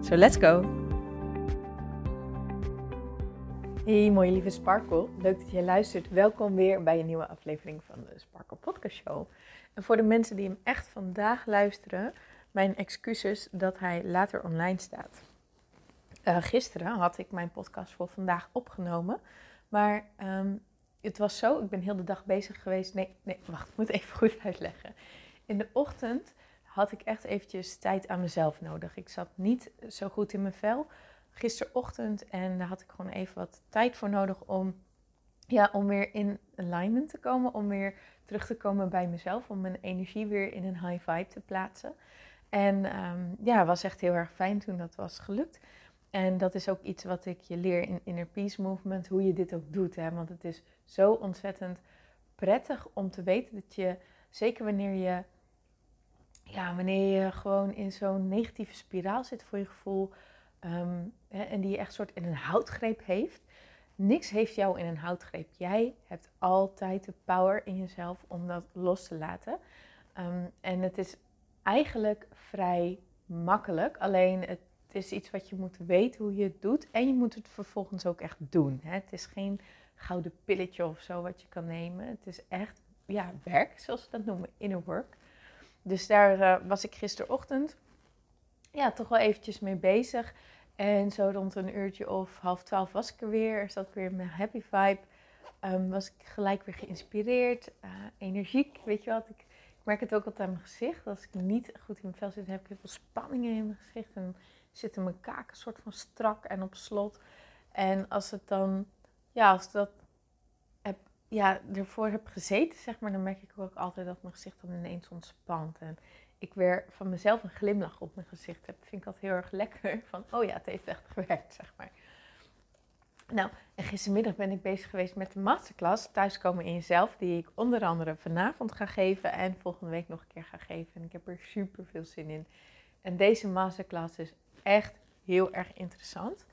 So let's go! Hey mooie lieve Sparkle, leuk dat je luistert. Welkom weer bij een nieuwe aflevering van de Sparkle Podcast Show. En voor de mensen die hem echt vandaag luisteren, mijn excuses dat hij later online staat. Uh, gisteren had ik mijn podcast voor vandaag opgenomen, maar um, het was zo, ik ben heel de dag bezig geweest. Nee, nee, wacht, ik moet even goed uitleggen. In de ochtend had ik echt eventjes tijd aan mezelf nodig. Ik zat niet zo goed in mijn vel gisterochtend en daar had ik gewoon even wat tijd voor nodig om, ja, om weer in alignment te komen, om weer terug te komen bij mezelf, om mijn energie weer in een high vibe te plaatsen. En um, ja, was echt heel erg fijn toen dat was gelukt. En dat is ook iets wat ik je leer in Inner Peace Movement, hoe je dit ook doet. Hè? Want het is zo ontzettend prettig om te weten dat je, zeker wanneer je, ja, wanneer je gewoon in zo'n negatieve spiraal zit voor je gevoel, um, hè, en die je echt soort in een houtgreep heeft. Niks heeft jou in een houtgreep. Jij hebt altijd de power in jezelf om dat los te laten. Um, en het is eigenlijk vrij makkelijk. Alleen het het is iets wat je moet weten hoe je het doet. En je moet het vervolgens ook echt doen. Hè? Het is geen gouden pilletje of zo wat je kan nemen. Het is echt ja, werk, zoals ze dat noemen, inner work. Dus daar uh, was ik gisterochtend ja, toch wel eventjes mee bezig. En zo rond een uurtje of half twaalf was ik er weer. Zat ik weer in mijn happy vibe. Um, was ik gelijk weer geïnspireerd, uh, energiek. Weet je wat, ik, ik merk het ook altijd aan mijn gezicht. Als ik niet goed in mijn vel zit, heb ik heel veel spanningen in mijn gezicht. En zitten mijn kaken soort van strak en op slot. En als het dan, ja, als dat ja, ervoor heb gezeten, zeg maar, dan merk ik ook altijd dat mijn gezicht dan ineens ontspant. En ik weer van mezelf een glimlach op mijn gezicht heb. Vind ik dat heel erg lekker. Van, oh ja, het heeft echt gewerkt, zeg maar. Nou, en gistermiddag ben ik bezig geweest met de masterclass Thuiskomen in Jezelf, die ik onder andere vanavond ga geven en volgende week nog een keer ga geven. En ik heb er super veel zin in. En deze masterclass is echt heel erg interessant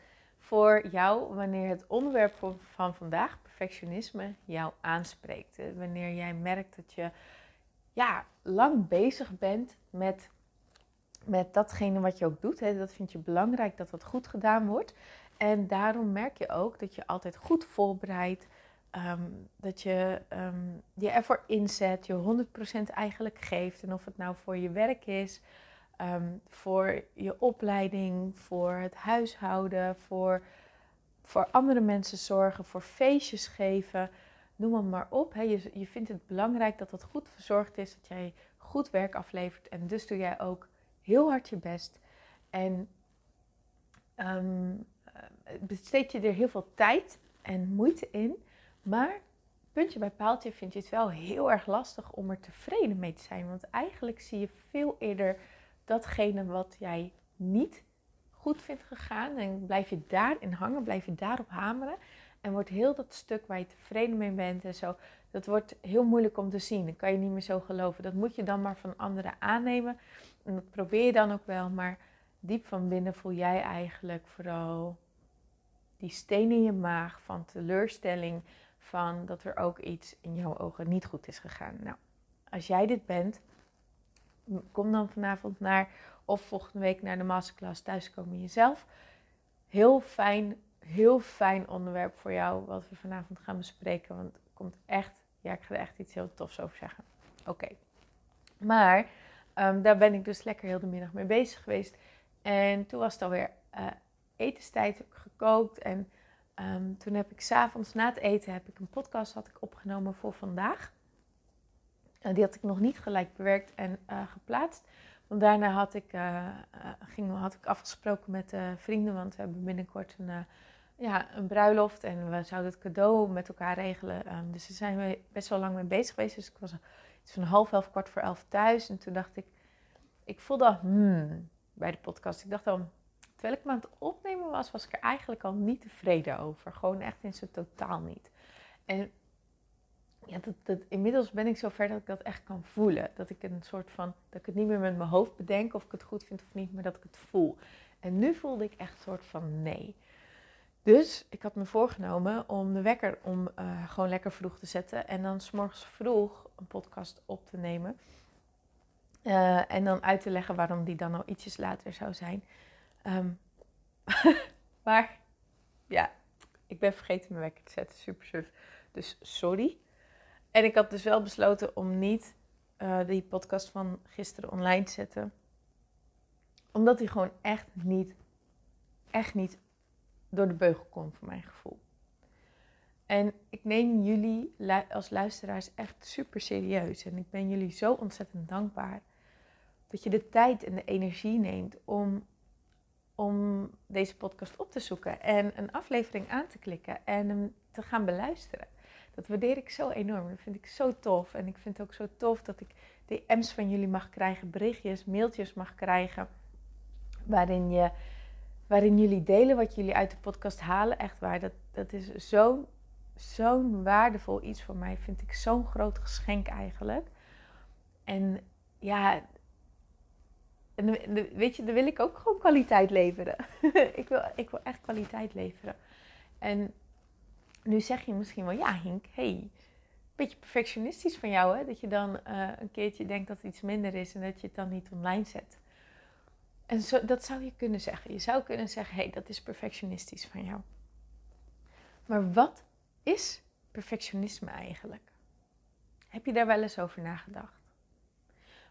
voor jou wanneer het onderwerp van vandaag, perfectionisme, jou aanspreekt. Wanneer jij merkt dat je ja, lang bezig bent met, met datgene wat je ook doet. Hè. Dat vind je belangrijk dat dat goed gedaan wordt. En daarom merk je ook dat je altijd goed voorbereidt. Um, dat je um, je ervoor inzet, je 100% eigenlijk geeft. En of het nou voor je werk is, um, voor je opleiding, voor het huishouden, voor, voor andere mensen zorgen, voor feestjes geven. Noem het maar op. Je, je vindt het belangrijk dat het goed verzorgd is, dat jij goed werk aflevert. En dus doe jij ook heel hard je best. En um, besteed je er heel veel tijd en moeite in. Maar puntje bij paaltje vind je het wel heel erg lastig om er tevreden mee te zijn. Want eigenlijk zie je veel eerder datgene wat jij niet goed vindt gegaan. En blijf je daarin hangen, blijf je daarop hameren. En wordt heel dat stuk waar je tevreden mee bent en zo, dat wordt heel moeilijk om te zien. Dat kan je niet meer zo geloven. Dat moet je dan maar van anderen aannemen. En dat probeer je dan ook wel, maar diep van binnen voel jij eigenlijk vooral die steen in je maag van teleurstelling, van dat er ook iets in jouw ogen niet goed is gegaan. Nou, als jij dit bent, kom dan vanavond naar of volgende week naar de masterclass Thuiskomen Jezelf. Heel fijn, heel fijn onderwerp voor jou wat we vanavond gaan bespreken. Want het komt echt, ja, ik ga er echt iets heel tofs over zeggen. Oké. Maar um, daar ben ik dus lekker heel de middag mee bezig geweest. En toen was het alweer uh, etenstijd gekookt. En um, toen heb ik s'avonds na het eten heb ik een podcast had ik opgenomen voor vandaag. Uh, die had ik nog niet gelijk bewerkt en uh, geplaatst. Want daarna had ik, uh, ging, had ik afgesproken met vrienden, want we hebben binnenkort een, ja, een bruiloft en we zouden het cadeau met elkaar regelen. Um, dus daar zijn we best wel lang mee bezig geweest. Dus ik was iets van half elf, kwart voor elf thuis. En toen dacht ik, ik voelde al hmm, bij de podcast. Ik dacht al, terwijl ik me aan het opnemen was, was ik er eigenlijk al niet tevreden over. Gewoon echt in zijn totaal niet. En ja, dat, inmiddels ben ik zover dat ik dat echt kan voelen. Dat ik een soort van, dat ik het niet meer met mijn hoofd bedenk of ik het goed vind of niet, maar dat ik het voel. En nu voelde ik echt een soort van nee. Dus ik had me voorgenomen om de wekker om uh, gewoon lekker vroeg te zetten. En dan s'morgens vroeg een podcast op te nemen. Uh, en dan uit te leggen waarom die dan al ietsjes later zou zijn. Um, maar ja, ik ben vergeten mijn wekker te zetten. Super suf. Dus sorry. En ik had dus wel besloten om niet uh, die podcast van gisteren online te zetten. Omdat die gewoon echt niet, echt niet door de beugel komt, voor mijn gevoel. En ik neem jullie als luisteraars echt super serieus. En ik ben jullie zo ontzettend dankbaar dat je de tijd en de energie neemt om, om deze podcast op te zoeken en een aflevering aan te klikken en hem te gaan beluisteren. Dat waardeer ik zo enorm. Dat vind ik zo tof. En ik vind het ook zo tof dat ik DM's van jullie mag krijgen, berichtjes, mailtjes mag krijgen. Waarin, je, waarin jullie delen wat jullie uit de podcast halen. Echt waar. Dat, dat is zo'n zo'n waardevol iets voor mij. Vind ik zo'n groot geschenk eigenlijk. En ja, weet je, dan wil ik ook gewoon kwaliteit leveren. ik, wil, ik wil echt kwaliteit leveren. En nu zeg je misschien wel, ja Hink, hey, beetje perfectionistisch van jou hè. Dat je dan uh, een keertje denkt dat het iets minder is en dat je het dan niet online zet. En zo, dat zou je kunnen zeggen. Je zou kunnen zeggen, hey, dat is perfectionistisch van jou. Maar wat is perfectionisme eigenlijk? Heb je daar wel eens over nagedacht?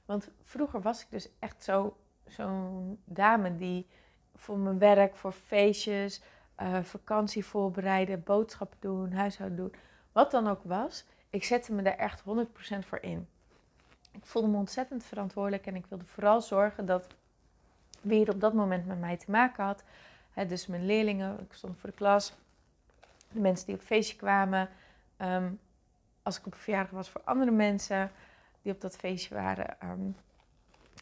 Want vroeger was ik dus echt zo, zo'n dame die voor mijn werk, voor feestjes, uh, vakantie voorbereiden, boodschappen doen, huishouden doen, wat dan ook was. Ik zette me daar echt 100% voor in. Ik voelde me ontzettend verantwoordelijk en ik wilde vooral zorgen dat wie er op dat moment met mij te maken had, hè, dus mijn leerlingen, ik stond voor de klas, de mensen die op feestje kwamen, ehm, als ik op verjaardag was voor andere mensen die op dat feestje waren, um,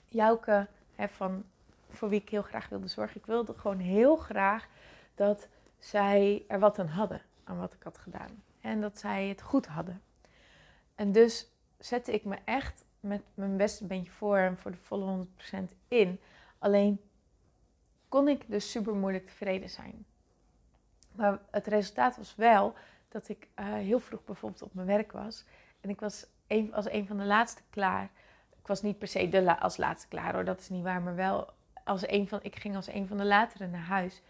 Jouke, hè, van, voor wie ik heel graag wilde zorgen. Ik wilde gewoon heel graag dat zij er wat aan hadden aan wat ik had gedaan. En dat zij het goed hadden. En dus zette ik me echt met mijn beste beentje voor en voor de volle 100% in. Alleen kon ik dus super moeilijk tevreden zijn. Maar het resultaat was wel dat ik uh, heel vroeg bijvoorbeeld op mijn werk was. En ik was als een van de laatste klaar. Ik was niet per se de als laatste klaar hoor, dat is niet waar. Maar wel als een van, ik ging als een van de latere naar huis.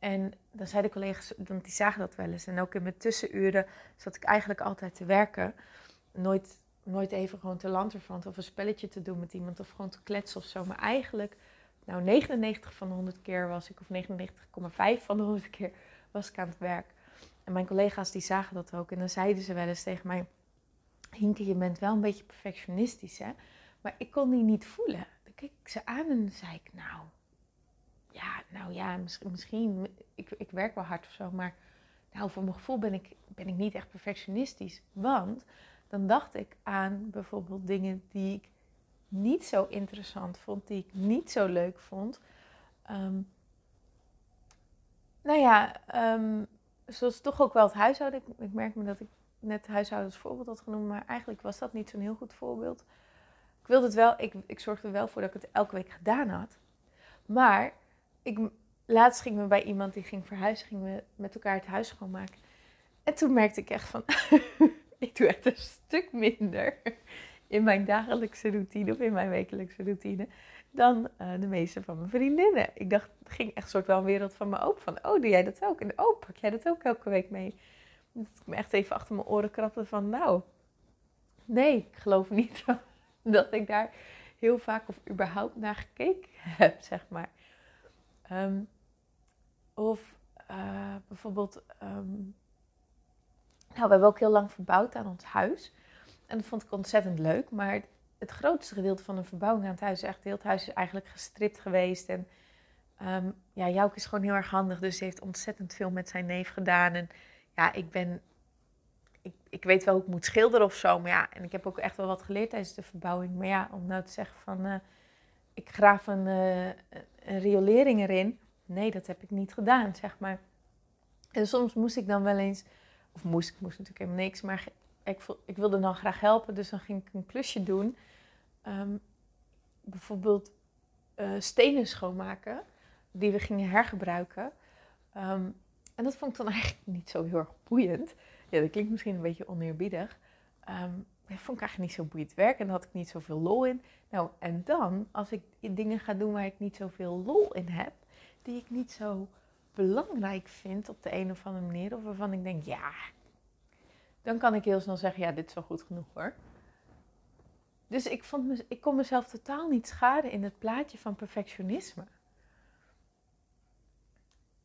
En dan zeiden de collega's, want die zagen dat wel eens. En ook in mijn tussenuren zat ik eigenlijk altijd te werken. Nooit, nooit even gewoon te lanterfant of een spelletje te doen met iemand of gewoon te kletsen of zo. Maar eigenlijk, nou 99 van de 100 keer was ik, of 99,5 van de 100 keer was ik aan het werk. En mijn collega's die zagen dat ook. En dan zeiden ze wel eens tegen mij, Hinke, je bent wel een beetje perfectionistisch hè. Maar ik kon die niet voelen. Dan keek ik ze aan en zei ik, nou ja, nou ja, misschien, misschien ik, ik werk wel hard of zo, maar nou, voor mijn gevoel ben ik, ben ik niet echt perfectionistisch. Want dan dacht ik aan bijvoorbeeld dingen die ik niet zo interessant vond, die ik niet zo leuk vond. Um, nou ja, um, zoals toch ook wel het huishouden. Ik, merk me dat ik net huishouden als voorbeeld had genoemd, maar eigenlijk was dat niet zo'n heel goed voorbeeld. Ik wilde het wel, ik, ik zorgde er wel voor dat ik het elke week gedaan had. Maar ik, laatst gingen we bij iemand die ging verhuizen, gingen we met elkaar het huis schoonmaken. En toen merkte ik echt van, ik doe echt een stuk minder in mijn dagelijkse routine of in mijn wekelijkse routine dan uh, de meeste van mijn vriendinnen. Ik dacht, het ging echt soort wel wereld van me open. Van, oh, doe jij dat ook? En oh, pak jij dat ook elke week mee? Dat ik me echt even achter mijn oren krabde van, nou, nee, ik geloof niet dat ik daar heel vaak of überhaupt naar gekeken heb, zeg maar. Um, of uh, bijvoorbeeld, um, nou, we hebben ook heel lang verbouwd aan ons huis. En dat vond ik ontzettend leuk. Maar het, grootste gedeelte van de verbouwing aan het huis, echt heel het huis is eigenlijk gestript geweest. En um, ja, Jouk is gewoon heel erg handig, dus hij heeft ontzettend veel met zijn neef gedaan. En ja, ik ben, ik, ik weet wel hoe ik moet schilderen of zo. Maar ja, en ik heb ook echt wel wat geleerd tijdens de verbouwing. Maar ja, om nou te zeggen van, uh, ik graaf een, uh, een riolering erin. nee, dat heb ik niet gedaan, zeg maar. En soms moest ik dan wel eens, of moest ik, moest natuurlijk helemaal niks, maar ik, ik wilde dan graag helpen, dus dan ging ik een klusje doen. Ehm, bijvoorbeeld uh, stenen schoonmaken, die we gingen hergebruiken. Ehm, en dat vond ik dan eigenlijk niet zo heel erg boeiend. Ja, dat klinkt misschien een beetje oneerbiedig. Um, vond ik eigenlijk niet zo boeiend werk en daar had ik niet zoveel lol in. Nou, en dan, als ik dingen ga doen waar ik niet zoveel lol in heb, die ik niet zo belangrijk vind op de een of andere manier, of waarvan ik denk, ja, dan kan ik heel snel zeggen, ja, dit is wel goed genoeg hoor. Dus ik, vond me, ik kon mezelf totaal niet schaden in het plaatje van perfectionisme.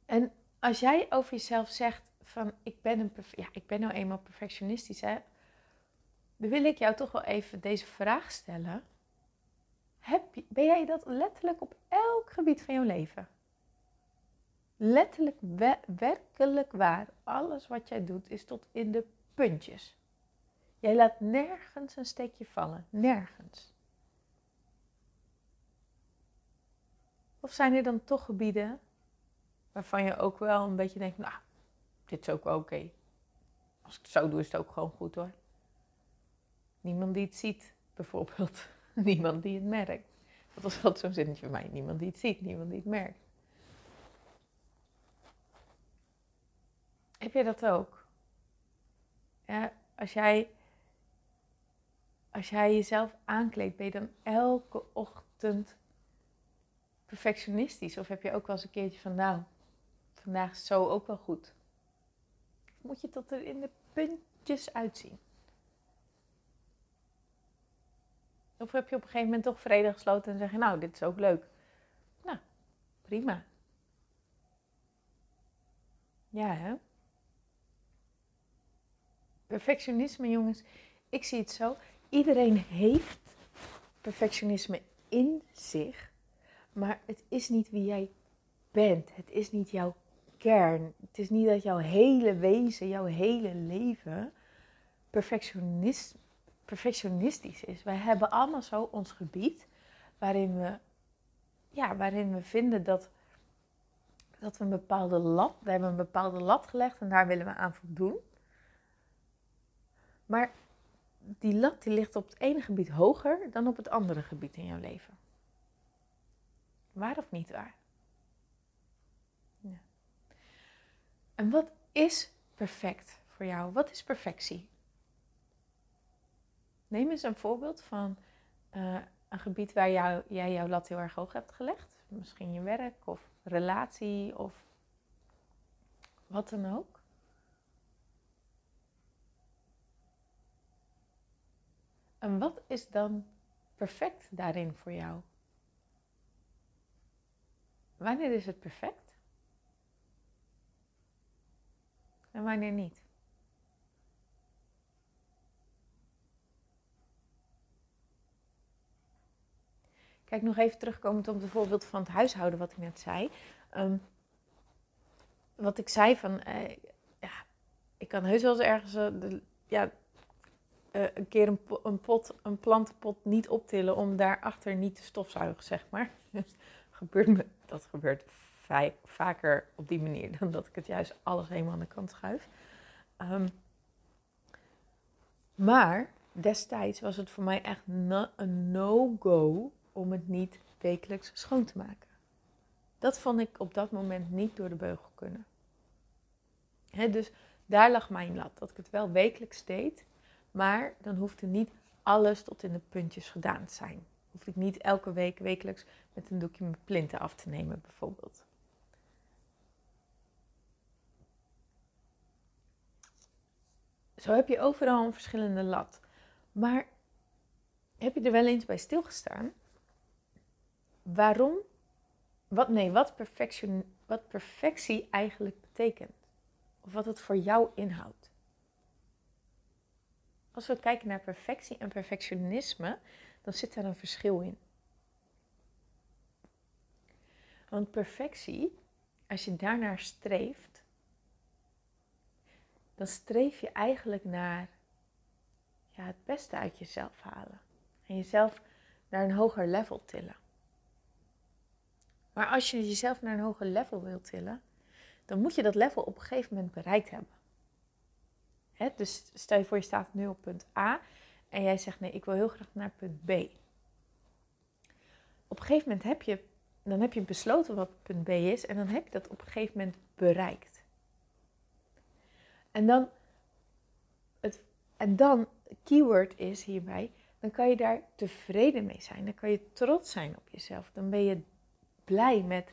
En als jij over jezelf zegt van ik ben, een ja, ik ben nou eenmaal perfectionistisch, hè, dan wil ik jou toch wel even deze vraag stellen. Heb, ben jij dat letterlijk op elk gebied van jouw leven? Letterlijk, werkelijk waar. Alles wat jij doet is tot in de puntjes. Jij laat nergens een steekje vallen. Nergens. Of zijn er dan toch gebieden waarvan je ook wel een beetje denkt, nou, dit is ook wel oké. Als ik het zo doe, is het ook gewoon goed hoor. Niemand die het ziet, bijvoorbeeld. Niemand die het merkt. Dat was altijd zo'n zinnetje voor mij. Niemand die het ziet, niemand die het merkt. Heb je dat ook? Ja, als jij, als jij jezelf aankleedt, ben je dan elke ochtend perfectionistisch? Of heb je ook wel eens een keertje van, nou, vandaag is zo ook wel goed? Moet je tot er in de puntjes uitzien? Of heb je op een gegeven moment toch vrede gesloten en zeg je, nou, dit is ook leuk. Nou, prima. Ja, hè? Perfectionisme, jongens. Ik zie het zo. Iedereen heeft perfectionisme in zich. Maar het is niet wie jij bent. Het is niet jouw kern. Het is niet dat jouw hele wezen, jouw hele leven perfectionisme perfectionistisch is. Wij hebben allemaal zo ons gebied waarin we, ja, waarin we vinden dat, dat we een bepaalde lat, we hebben een bepaalde lat gelegd en daar willen we aan voldoen. Maar die lat die ligt op het ene gebied hoger dan op het andere gebied in jouw leven. Waar of niet waar? Ja. En wat is perfect voor jou? Wat is perfectie? Neem eens een voorbeeld van eh, een gebied waar jij jouw lat heel erg hoog hebt gelegd. Misschien je werk of relatie of wat dan ook. En wat is dan perfect daarin voor jou? Wanneer is het perfect? En wanneer niet? Kijk, nog even terugkomend op het voorbeeld van het huishouden wat ik net zei. Ehm, wat ik zei van, uh, ja, ik kan heus wel eens ergens uh, de, ja, uh, een keer een, pot, een plantenpot niet optillen om daarachter niet te stofzuigen, zeg maar. gebeurt me, dat gebeurt vaker op die manier dan dat ik het juist alles helemaal aan de kant schuif. Um, maar destijds was het voor mij echt een no-go om het niet wekelijks schoon te maken. Dat vond ik op dat moment niet door de beugel kunnen. dus daar lag mijn lat, dat ik het wel wekelijks deed, maar dan hoefde niet alles tot in de puntjes gedaan te zijn. Hoefde ik niet elke week wekelijks met een doekje mijn plinten af te nemen, bijvoorbeeld. Zo heb je overal een verschillende lat. Maar heb je er wel eens bij stilgestaan waarom, wat, nee, wat, wat perfectie eigenlijk betekent. Of wat het voor jou inhoudt. Als we kijken naar perfectie en perfectionisme, dan zit er een verschil in. Want perfectie, als je daarnaar streeft, dan streef je eigenlijk naar ja, het beste uit jezelf halen. En jezelf naar een hoger level tillen. Maar als je jezelf naar een hoger level wilt tillen, dan moet je dat level op een gegeven moment bereikt hebben. Hè? Dus stel je voor je staat nu op punt A en jij zegt nee, ik wil heel graag naar punt B. Op een gegeven moment heb je, dan heb je besloten wat punt B is en dan heb je dat op een gegeven moment bereikt. En dan, het, en dan, keyword is hierbij, dan kan je daar tevreden mee zijn. Dan kan je trots zijn op jezelf. Dan ben je blij met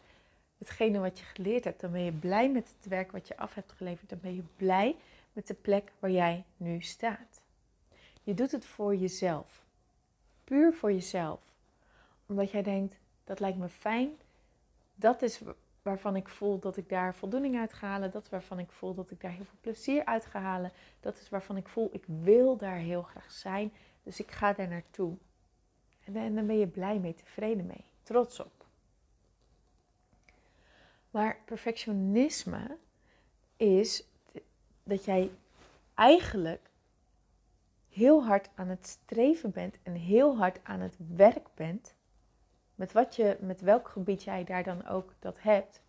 hetgene wat je geleerd hebt. Dan ben je blij met het werk wat je af hebt geleverd. Dan ben je blij met de plek waar jij nu staat. Je doet het voor jezelf. Puur voor jezelf. Omdat jij denkt, dat lijkt me fijn. Dat is waarvan ik voel dat ik daar voldoening uit ga halen. Dat is waarvan ik voel dat ik daar heel veel plezier uit ga halen. Dat is waarvan ik voel, ik wil daar heel graag zijn. Dus ik ga daar naartoe. En dan ben je blij mee, tevreden mee, trots op. Maar perfectionisme is dat jij eigenlijk heel hard aan het streven bent en heel hard aan het werk bent. Met, wat je, met welk gebied jij daar dan ook dat hebt.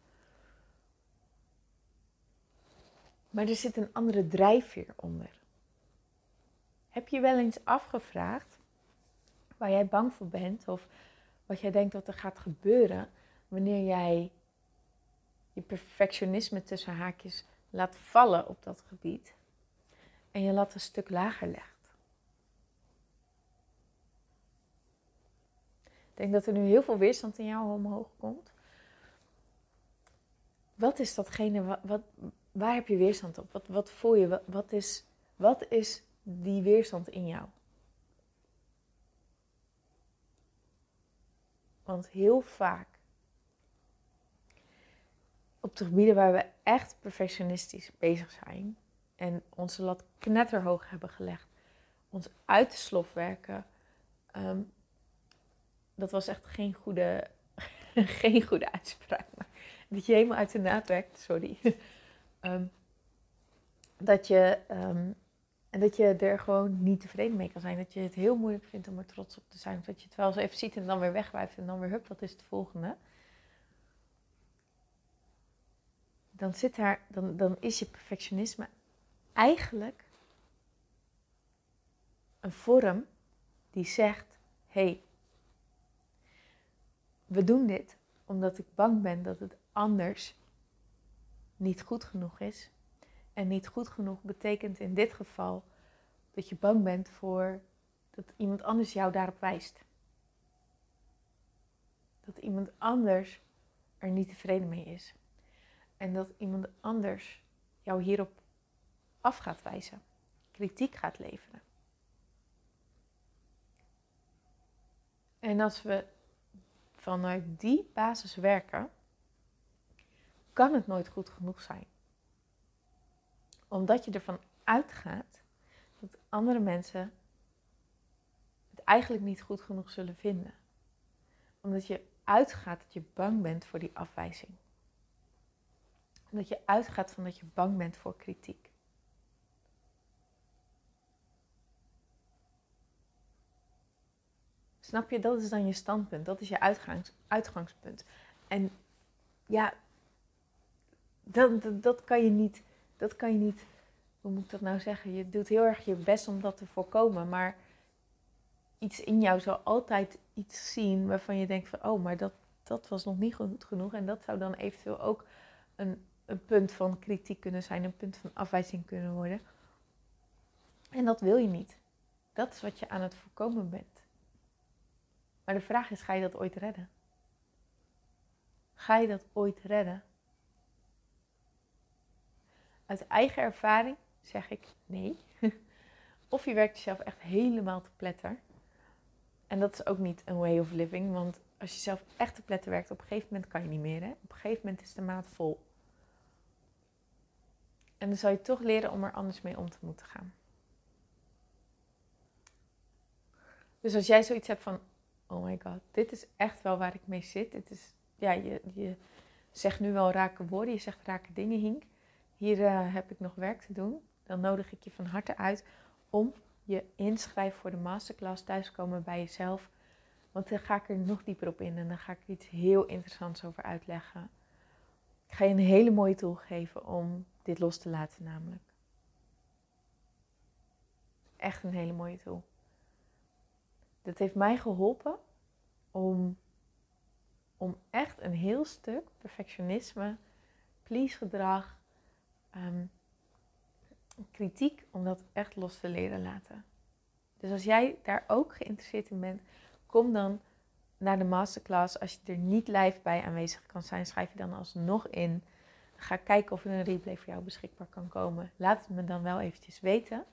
Maar er zit een andere drijfveer onder. Heb je wel eens afgevraagd waar jij bang voor bent of wat jij denkt dat er gaat gebeuren wanneer jij je perfectionisme tussen haakjes laat vallen op dat gebied en je lat een stuk lager legt. Ik denk dat er nu heel veel weerstand in jou omhoog komt. Wat is datgene, wat, waar heb je weerstand op? Wat, wat voel je? Wat, is, wat is die weerstand in jou? Want heel vaak op de gebieden waar we echt perfectionistisch bezig zijn en onze lat knetterhoog hebben gelegd, ons uit de slof werken, ehm, dat was echt geen goede, geen goede uitspraak. Dat je helemaal uit de naad werkt, sorry. um, dat je ehm, dat je er gewoon niet tevreden mee kan zijn. Dat je het heel moeilijk vindt om er trots op te zijn. Dat je het wel eens even ziet en dan weer wegwijft en dan weer hup, wat is het volgende? Dan, zit daar, dan, dan is je perfectionisme eigenlijk een vorm die zegt: hé, hey, we doen dit omdat ik bang ben dat het anders niet goed genoeg is. En niet goed genoeg betekent in dit geval dat je bang bent voor dat iemand anders jou daarop wijst. Dat iemand anders er niet tevreden mee is. En dat iemand anders jou hierop af gaat wijzen, kritiek gaat leveren. En als we vanuit die basis werken, kan het nooit goed genoeg zijn omdat je ervan uitgaat dat andere mensen het eigenlijk niet goed genoeg zullen vinden. Omdat je uitgaat dat je bang bent voor die afwijzing. Omdat je uitgaat van dat je bang bent voor kritiek. Snap je? Dat is dan je standpunt. Dat is je uitgangs, uitgangspunt. En ja, dat, dat kan je niet dat kan je niet, hoe moet ik dat nou zeggen? Je doet heel erg je best om dat te voorkomen, maar iets in jou zal altijd iets zien waarvan je denkt van, oh, maar dat, dat was nog niet goed genoeg. En dat zou dan eventueel ook een, een punt van kritiek kunnen zijn, een punt van afwijzing kunnen worden. En dat wil je niet. Dat is wat je aan het voorkomen bent. Maar de vraag is, ga je dat ooit redden? Ga je dat ooit redden? Uit eigen ervaring zeg ik nee. of je werkt jezelf echt helemaal te pletter. En dat is ook niet een way of living, want als je zelf echt te pletter werkt, op een gegeven moment kan je niet meer. Hè? Op een gegeven moment is de maat vol. En dan zal je toch leren om er anders mee om te moeten gaan. Dus als jij zoiets hebt van, oh my god, dit is echt wel waar ik mee zit. Dit is, ja, je, je zegt nu wel rake woorden, je zegt rake dingen, Hink hier eh, heb ik nog werk te doen, dan nodig ik je van harte uit om je inschrijven voor de masterclass thuiskomen bij jezelf Want dan ga ik er nog dieper op in en dan ga ik er iets heel interessants over uitleggen. Ik ga je een hele mooie tool geven om dit los te laten, namelijk. Echt een hele mooie tool. Dat heeft mij geholpen om, om echt een heel stuk perfectionisme, please gedrag, um, kritiek, om dat echt los te leren laten. Dus als jij daar ook geïnteresseerd in bent, kom dan naar de masterclass. Als je er niet live bij aanwezig kan zijn, schrijf je dan alsnog in. Ga kijken of er een replay voor jou beschikbaar kan komen. Laat het me dan wel eventjes weten.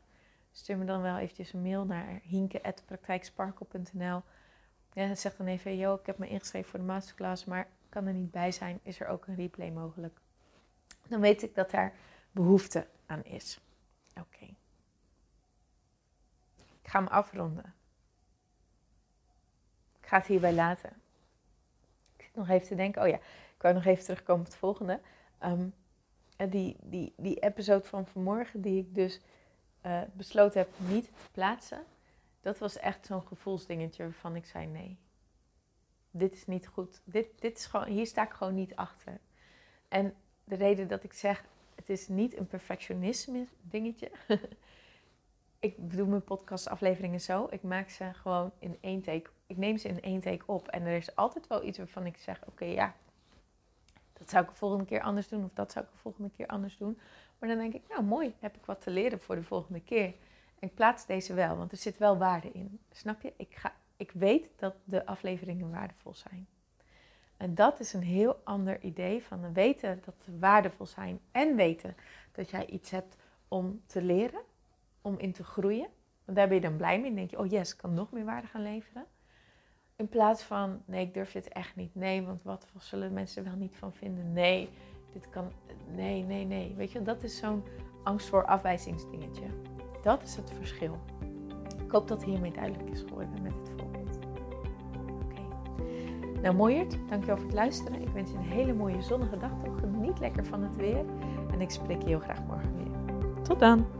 Stuur me dan wel eventjes een mail naar hinke.praktijksparkle.nl ja, Zeg dan even, yo, ik heb me ingeschreven voor de masterclass, maar kan er niet bij zijn. Is er ook een replay mogelijk? Dan weet ik dat daar behoefte aan is. Oké. Ik ga hem afronden. Ik ga het hierbij laten. Ik zit nog even te denken. Oh ja, ik wou nog even terugkomen op het volgende. Um, die, die, die episode van vanmorgen, die ik dus uh, besloten heb niet te plaatsen. Dat was echt zo'n gevoelsdingetje waarvan ik zei: nee, dit is niet goed. Dit, dit is gewoon, hier sta ik gewoon niet achter. En de reden dat ik zeg: het is niet een perfectionisme dingetje. ik doe mijn podcastafleveringen zo. Ik maak ze gewoon in één take. Ik neem ze in één take op. En er is altijd wel iets waarvan ik zeg: oké, ja, dat zou ik de volgende keer anders doen. Of dat zou ik de volgende keer anders doen. Maar dan denk ik, nou mooi, heb ik wat te leren voor de volgende keer. En ik plaats deze wel, want er zit wel waarde in. Snap je? Ik, ga, ik weet dat de afleveringen waardevol zijn. En dat is een heel ander idee van weten dat ze waardevol zijn en weten dat jij iets hebt om te leren, om in te groeien. Want daar ben je dan blij mee. Dan denk je, oh yes, ik kan nog meer waarde gaan leveren. In plaats van, nee, ik durf dit echt niet. Nee, want wat zullen mensen wel niet van vinden? Nee, dit kan, nee, nee, nee. Weet je, dat is zo'n angst voor afwijzingsdingetje. Dat is het verschil. Ik hoop dat hiermee duidelijk is geworden met het voorbeeld. Oké. Nou, Mooiert, dankjewel voor het luisteren. Ik wens je een hele mooie zonnige dag toe. Geniet lekker van het weer. En ik spreek je heel graag morgen weer. Tot dan!